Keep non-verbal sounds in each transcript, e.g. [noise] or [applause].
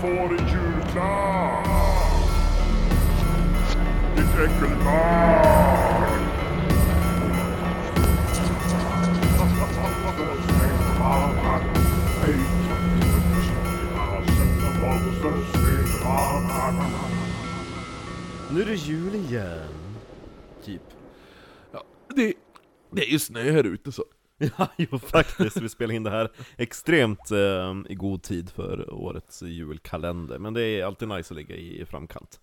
får en julklapp! Ditt äckelbarn! Nu är det jul igen. Typ. Ja, det, det är ju snö här ute så. [laughs] Ja, jo faktiskt. Vi spelar in det här extremt eh, i god tid för årets julkalender. Men det är alltid nice att ligga i framkant.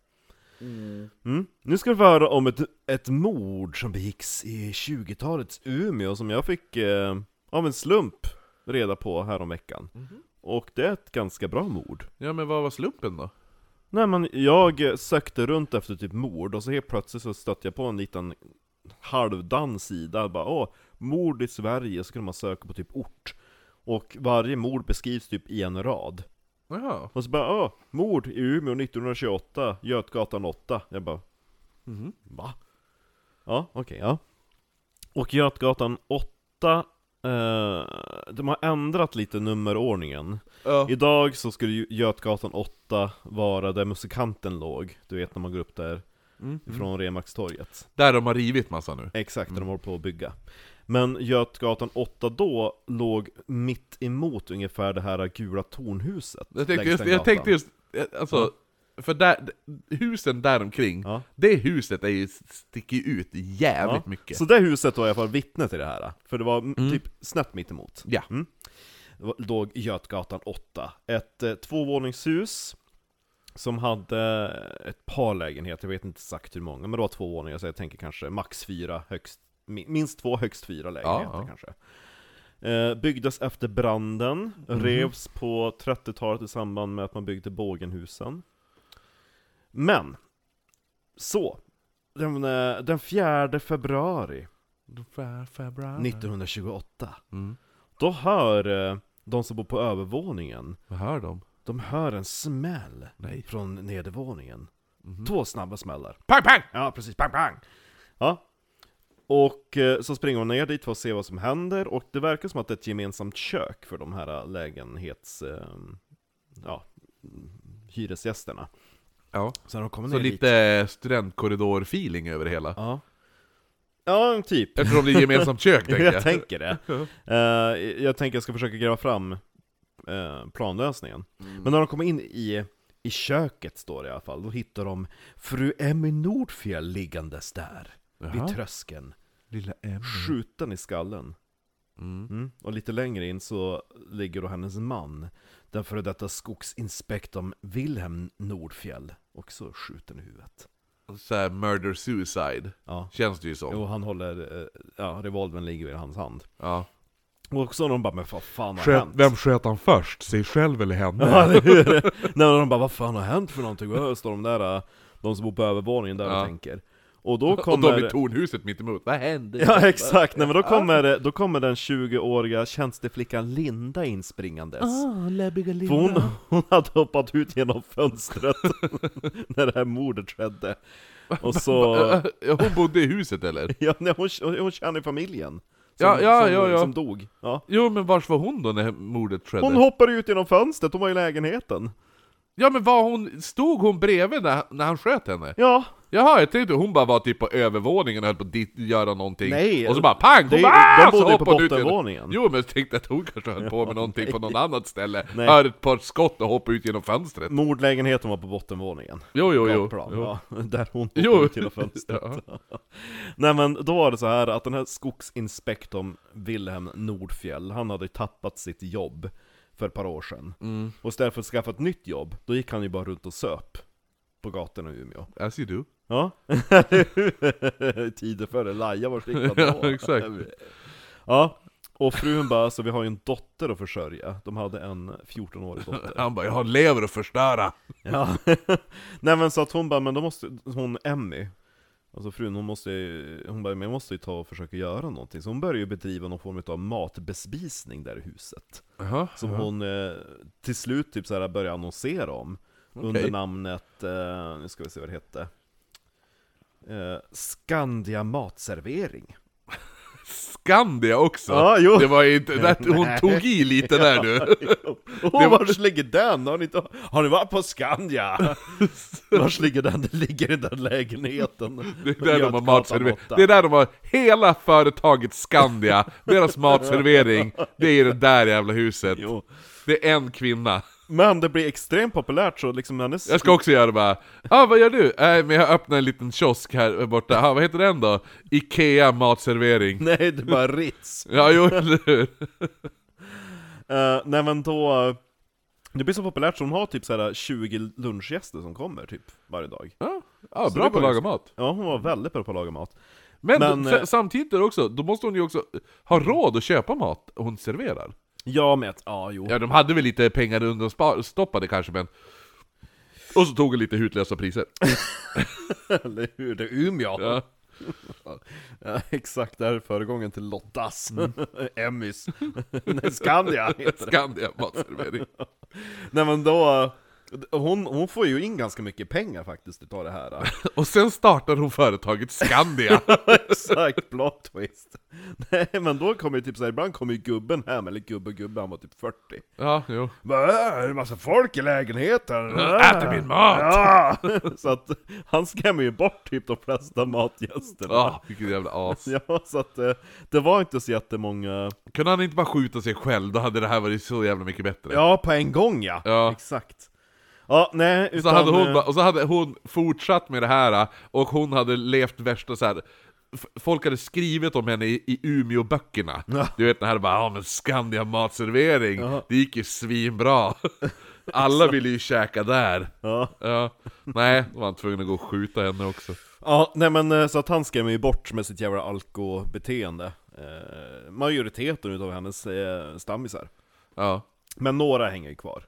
Mm. Nu ska vi få höra om ett, ett mord som begicks i 20-talets Umeå som jag fick eh, av en slump reda på häromveckan. Och det är ett ganska bra mord. Ja men vad var slumpen då? Nej men jag sökte runt efter typ mord och så helt plötsligt så stötte jag på en liten halvdan sida, bara åh, mord i Sverige, så kunde man söka på typ ort. Och varje mord beskrivs typ i en rad. Jaha. Och så bara åh, mord i Umeå 1928, Götgatan 8. Jag bara, Mhm. va? Ja, okej, ja. Och Götgatan 8, eh, de har ändrat lite nummerordningen. Ja. Idag så skulle Götgatan 8 vara där musikanten låg, du vet när man går upp där Mm. från Remaxtorget. Där de har rivit massa nu. Exakt, där de håller på att bygga. Men Götgatan 8 då låg mitt emot ungefär det här gula tornhuset. Jag tänkte just, jag tänkte just eh, alltså, för där, husen där omkring, Ja. det huset är ju, sticker ut jävligt Ja. mycket. Så det huset var i alla fall vittne till det här, för det var mm. typ snett mitt emot. Ja. Mm. Låg Götgatan 8. Ett eh, tvåvåningshus som hade ett par lägenheter, jag vet inte exakt hur många, men det var två våningar så jag tänker kanske max fyra, högst, minst två, högst fyra lägenheter ja. kanske. Eh, byggdes efter branden, Mhm. revs på 30-talet i samband med att man byggde bågenhusen. Men, så, den, eh, den 4 februari 1928, Mm. då hör eh, de som bor på övervåningen, Vad hör de? de hör en smäll Nej. från nedervåningen. Mhm. Två snabba smällar. Pang pang! Ja, precis. Pang, pang! Ja. Och eh, så springer de ner dit för att se vad som händer, och det verkar som att det är ett gemensamt kök för de här eh, lägenhets... Eh, ja, hyresgästerna. Ja. Så de kommer Så ner dit... lite studentkorridor-feeling över det hela. Ja. Ja, typ. Eftersom det är gemensamt kök [laughs] tänker jag jag. tänker det. Eh, jag tänker jag ska försöka gräva fram eh, planlösningen. Mm. Men när de kommer in i, i köket, står det i alla fall, då hittar de fru Emmy Nordfjell liggandes där, Jaha. vid tröskeln, Lilla Emmy. skjuten i skallen. Mm. Mm. Och lite längre in så ligger då hennes man, den före detta skogsinspektorn Wilhelm Nordfjell, också skjuten i huvudet. Såhär murder suicide, Ja. känns det ju som. Jo, han håller, eh, ja, revolvern ligger i hans hand. Ja. Och så de bara, men vad fan har hänt? vem sköt han först? Sig själv eller henne? Ja, eller hur? Nej de bara, vad fan har hänt för någonting? Och står de där, äh, de som bor på övervåningen där Ja. och tänker. Och då Och kommer... de i tornhuset mitt emot. vad hände? Ja exakt, nej men då kommer, då kommer den 20-åriga tjänsteflickan Linda inspringandes. Ah, läbbiga För Linda. hon, hon hade hoppat ut genom fönstret [laughs] när det här mordet skedde. Och så... Ja, hon bodde i huset eller? Ja, nej, hon, hon känner familjen. Som, Ja, ja, som, ja, ja. som dog. Ja. Jo men vars var hon då när mordet skedde? Hon hoppade ut genom fönstret, hon var i lägenheten. Ja men var hon, stod hon bredvid när, när han sköt henne? Ja, Jaha, jag tänkte hon bara var typ på övervåningen och höll på att göra någonting Nej, Och så bara pang! det- hon bara, de "Ah!" så bodde ju på bottenvåningen. Jo men jag tänkte att hon kanske höll på med [laughs] någonting på något annat ställe Nej. Hör ett par skott och hoppade ut genom fönstret mordlägenheten var på bottenvåningen. Jo jo jo, Gatplan, jo. Ja, [laughs] där hon hoppade Jo. ut genom fönstret. [laughs] Ja. Nej men då var det så här att den här skogsinspektorn Wilhelm Nordfjell, han hade tappat sitt jobb för ett par år sedan. Mm. Och istället för att skaffa ett nytt jobb, då gick han ju bara runt och söp på gatorna i Umeå. As you do Ja, [laughs] tider före Laja var stickad [laughs] Ja, exakt. Ja, och frun bara, så vi har ju en dotter att försörja. De hade en 14-årig dotter. [laughs] Han bara 'Jag har lever att förstöra' Ja. Nej men så att hon bara, men då måste, hon Emmy, alltså frun, hon måste hon bara, men jag måste ju ta och försöka göra någonting. Så hon börjar ju bedriva någon form av matbespisning där i huset. Jaha, Som jaha. hon eh, till slut typ såhär börjar annonsera om. Under Okej. namnet, eh, nu ska vi se vad det hette. Eh, Skandia matservering. Skandia också. Ja, jo. Det var inte, [laughs] där, hon tog i lite där du. [laughs] Åh, Det var- vars ligger den? Har ni, inte, har ni varit på Skandia? [laughs] vars ligger den? Det ligger i den lägenheten. Det är där de har matservering. 8. Det är där de har hela företaget Skandia, deras matservering, det är i det där jävla huset. Jo. Det är en kvinna. Men det blir extremt populärt så liksom hennes... Jag ska också göra det bara, ah, vad gör du? Nej men jag öppnar en liten kiosk här borta, ah, vad heter den då? Ikea matservering. [laughs] Nej, det är bara Ritz. Ja, jo [laughs] eller hur? Uh, nej men då... Det blir så populärt så hon har typ såhär 20 lunchgäster som kommer typ varje dag. Ja, ja bra på att laga mat. Ja, hon var väldigt bra på att laga mat. Men, Men, då, eh, samtidigt också, då måste hon ju också ha råd att köpa mat hon serverar. Ja, med att, ja jo. Ja, de hade väl lite pengar undanstoppade kanske, men... Och så tog hon lite hutlösa priser. [laughs] Eller hur? Det är Umeå. Ja. Ja, exakt, det här är föregången till Lottas. Mm. [laughs] Emmys. Nej, [laughs] Skandia heter det. Skandia matservering. Nej men då... Hon, hon får ju in ganska mycket pengar faktiskt utav det här. [laughs] Och sen startar hon företaget Skandia. [laughs] Exakt, plot twist. Nej men då kommer ju typ såhär, ibland kommer ju gubben hem, eller gubbe gubbe, han var typ 40. Ja, jo. Bara, "Äh, är det massa folk i lägenheten? Äter min mat! Ja! [laughs] Så att han skrämmer ju bort typ de flesta matgästerna. Ah, vilket jävla as. Ja, så att eh, det var inte så jättemånga... Kunde han inte bara skjuta sig själv, då hade det här varit så jävla mycket bättre. Ja, på en gång ja! Ja. Exakt. Ja, nej, Så utan... hade hon, eh, och så hade hon fortsatt med det här, och hon hade levt värsta så här. Folk hade skrivit om henne i, i Umeå-böckerna. Ja. Du vet den här bara, ja men Skandia matservering, Ja. det gick ju svinbra. [laughs] Alla ville ju käka där. Ja. Ja. Nej, då var han tvungen att gå och skjuta henne också. ja, nej men eh, så att han skrämmer ju bort med sitt jävla alkobeteende. Eh, majoriteten utav hennes eh, stammisar. Ja. Men några hänger ju kvar.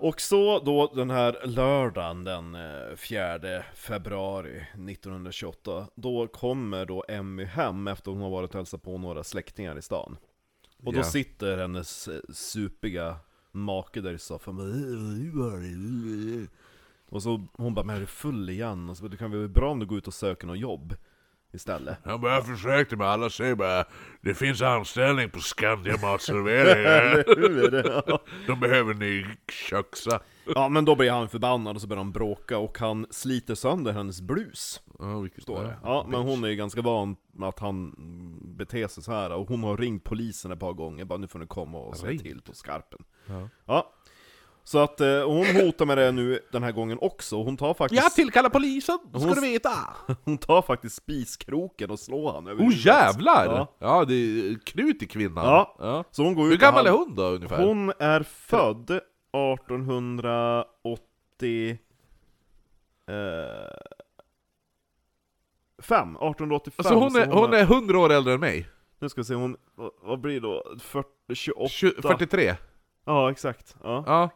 Och så då den här lördagen den eh, 4 februari 1928 Då kommer då Emmy hem efter hon har varit och hälsat på några släktingar i stan Och då Ja. sitter hennes eh, supiga make där i soffan bara, "Eh, hur var det?" Och så hon bara 'Men är du full igen?' Och så bara, 'Det kan väl vara bra om du går ut och söker något jobb istället' Han bara, jag försökte men alla säger bara Det finns anställning på Skandia matservering? [laughs] Ja. [laughs] De behöver ny köksa Ja men då blir han förbannad och så börjar de bråka och han sliter sönder hennes blus Ja, vilket står det. Ja, men hon är ju ganska van att han beter sig så här och hon har ringt polisen ett par gånger, bara nu får ni komma och säga till på skarpen. Ja. Ja. Så att eh, hon hotar med det nu den här gången också, hon tar faktiskt, Jag tillkallar polisen, ska Hon- du veta! [laughs] hon tar faktiskt spiskroken och slår han över Oh huvudet. jävlar! Ja. Ja. det är krut i kvinnan. Ja. Så hon går Hur gammal är hon då ungefär? Hon är född 1880... Eh, fem, 1885. Alltså hon är, så hon är 100 år äldre än mig. Nu ska vi se, hon, vad- blir då? 40, 28? 20, 43. Ja, exakt. Ja, Ja.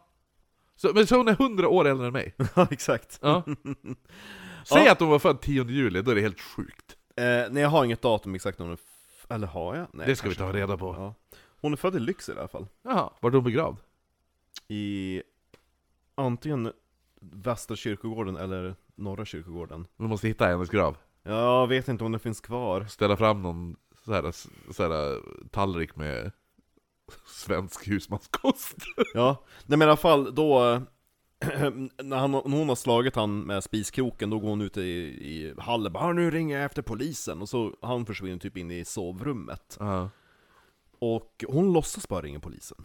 Så, men så hon är 100 år äldre än mig. [laughs] ja exakt. Ja. [laughs] Säg Ja. att hon var född 10 juli, då är det helt sjukt. Eh, nej, jag har inget datum exakt när hon är Eller har jag? Nej, det ska vi ta reda på. Ja. Hon är född i Lycksele i alla fall. Jaha, var är hon begravd? I antingen Västra kyrkogården eller Norra kyrkogården. Vi måste hitta hennes grav. Jag vet inte om det finns kvar. Ställa fram någon så här, så här, tallrik med svensk husmanskost. [laughs] Ja, nej men i alla fall då [clears throat] när, han, när hon har slagit han med spiskroken, då går hon ut i, i hallen bara "Ah, nu ringer jag efter polisen' och så han försvinner typ in i sovrummet Ja. Och hon låtsas bara ringa polisen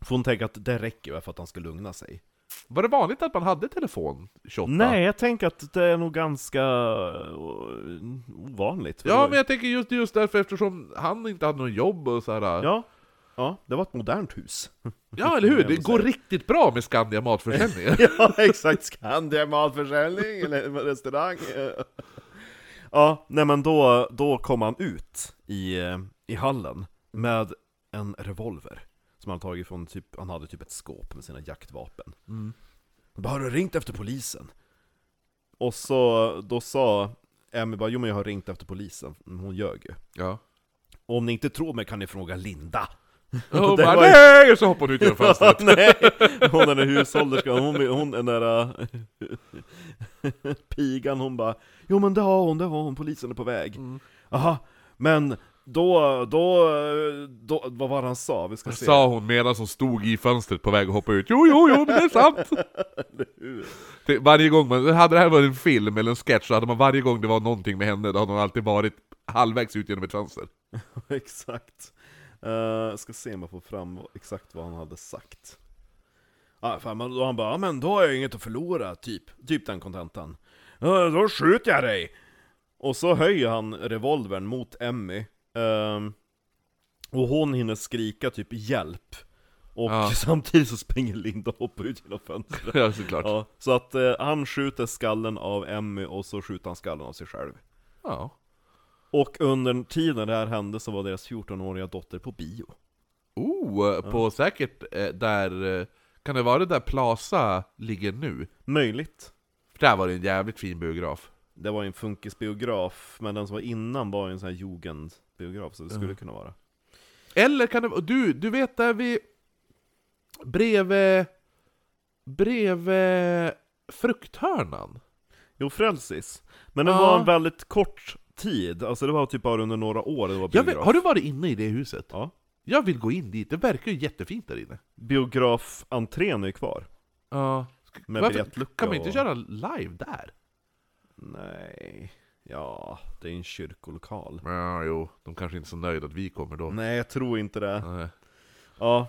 För hon tänker att det räcker för att han ska lugna sig Var det vanligt att man hade telefon 28? Nej, jag tänker att det är nog ganska eh, ovanligt Ja, men jag tänker just, just därför eftersom han inte hade något jobb och så här. Ja, ja, ja, det var ett modernt hus eller hur? Det går riktigt bra med Skandia matförsäljning. [laughs] Ja, exakt. Skandia matförsäljning eller restaurang. Ja, nej men då, då kom han ut i, i hallen med en revolver. Som han tagit från typ, han hade typ ett skåp med sina jaktvapen. Mm. Bara, har du ringt efter polisen? Och så, då sa Emmy bara, jo men jag har ringt efter polisen. Hon ljög ju. Ja. Och om ni inte tror mig kan ni fråga Linda. [laughs] Det bara ju- nej! Och så hoppar hon ut genom fönstret. [laughs] Nej, hon är den hushållerskan, hon, hon den där [laughs] pigan, hon bara Jo men det har hon, det har hon, polisen är på väg Mm. Men då, då, då, vad var det han sa? Vi ska se. Sa hon medan hon stod i fönstret på väg att hoppa ut. Jo, jo, jo, men det är sant! Det, varje gång man, hade det här varit en film eller en sketch så hade man varje gång det var någonting med henne, då hade hon alltid varit halvvägs ut genom ett fönster. exakt. Uh, ska se om jag får fram exakt vad han hade sagt. Ah, fan, då han bara, ja men då har jag inget att förlora, typ. Typ den kontentan. "Ja, då skjuter jag dig! Och så höjer han revolvern mot Emmy. Ehm, och hon hinner skrika typ hjälp. Och Ja. [laughs] samtidigt så springer Linda och hoppar ut genom fönstret. Ja, såklart. Ja. Ja, så att eh, han skjuter skallen av Emmy och så skjuter han skallen av sig själv. Och under tiden det här hände så var deras 14-åriga dotter på bio. Oh, på säkert eh, där, eh, kan det vara där Plaza ligger nu? Möjligt. För där var det en jävligt fin biograf. Det var en funkisbiograf, men den som var innan var en sån här jugendbiograf, så det skulle kunna vara. Eller kan det du, du vet där vi Bredvid... Bredvid frukthörnan? Jo, Frälsis. Men den Ja. var en väldigt kort tid, alltså det var typ bara under några år det var biograf. vet, har du varit inne i det huset? Ja. Jag vill gå in dit, det verkar ju jättefint där inne. Biografen är ju kvar. Ja. Med Varför- biljettlucka Kan man inte och- köra live där? Nej... Ja, det är en kyrkolokal. Ja, jo. De kanske inte är så nöjda att vi kommer då. Nej, jag tror inte det. Nej. Ja.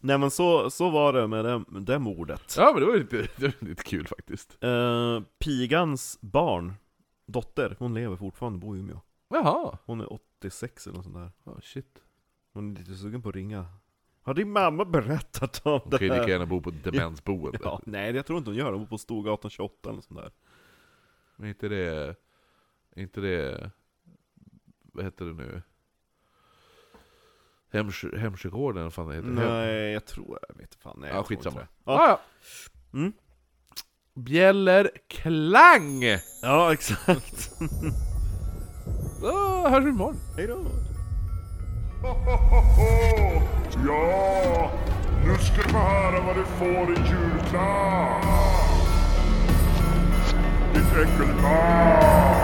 Nej men så, så var det med det, med det mordet. Ja men det var lite, [laughs] det var lite kul faktiskt. Eh, pigans barn, dotter, hon lever fortfarande, bor i Umeå. Jaha. Hon är 86 eller något sånt där. Oh, shit. Hon är lite sugen på att ringa. Har din mamma berättat om Hon kan ju det lika gärna bo på demensboende. Ja, nej jag tror inte hon gör det, hon bor på Storgatan 28 eller något sånt där. Men inte det... inte det... Vad heter det nu? Hemsjö- Hemsjögården, vad fan det heter? Nej, jag tror, jag vet fan, nej Ja, jag tror skitsamma. inte det. Ja. Ja. ja. Mm. Bjäller Klang! Ja, exakt. [laughs] Då hörs vi imorgon. Hejdå! Ho. Ja! Nu ska du få höra vad du får i julklapp! Ditt äckelbarn!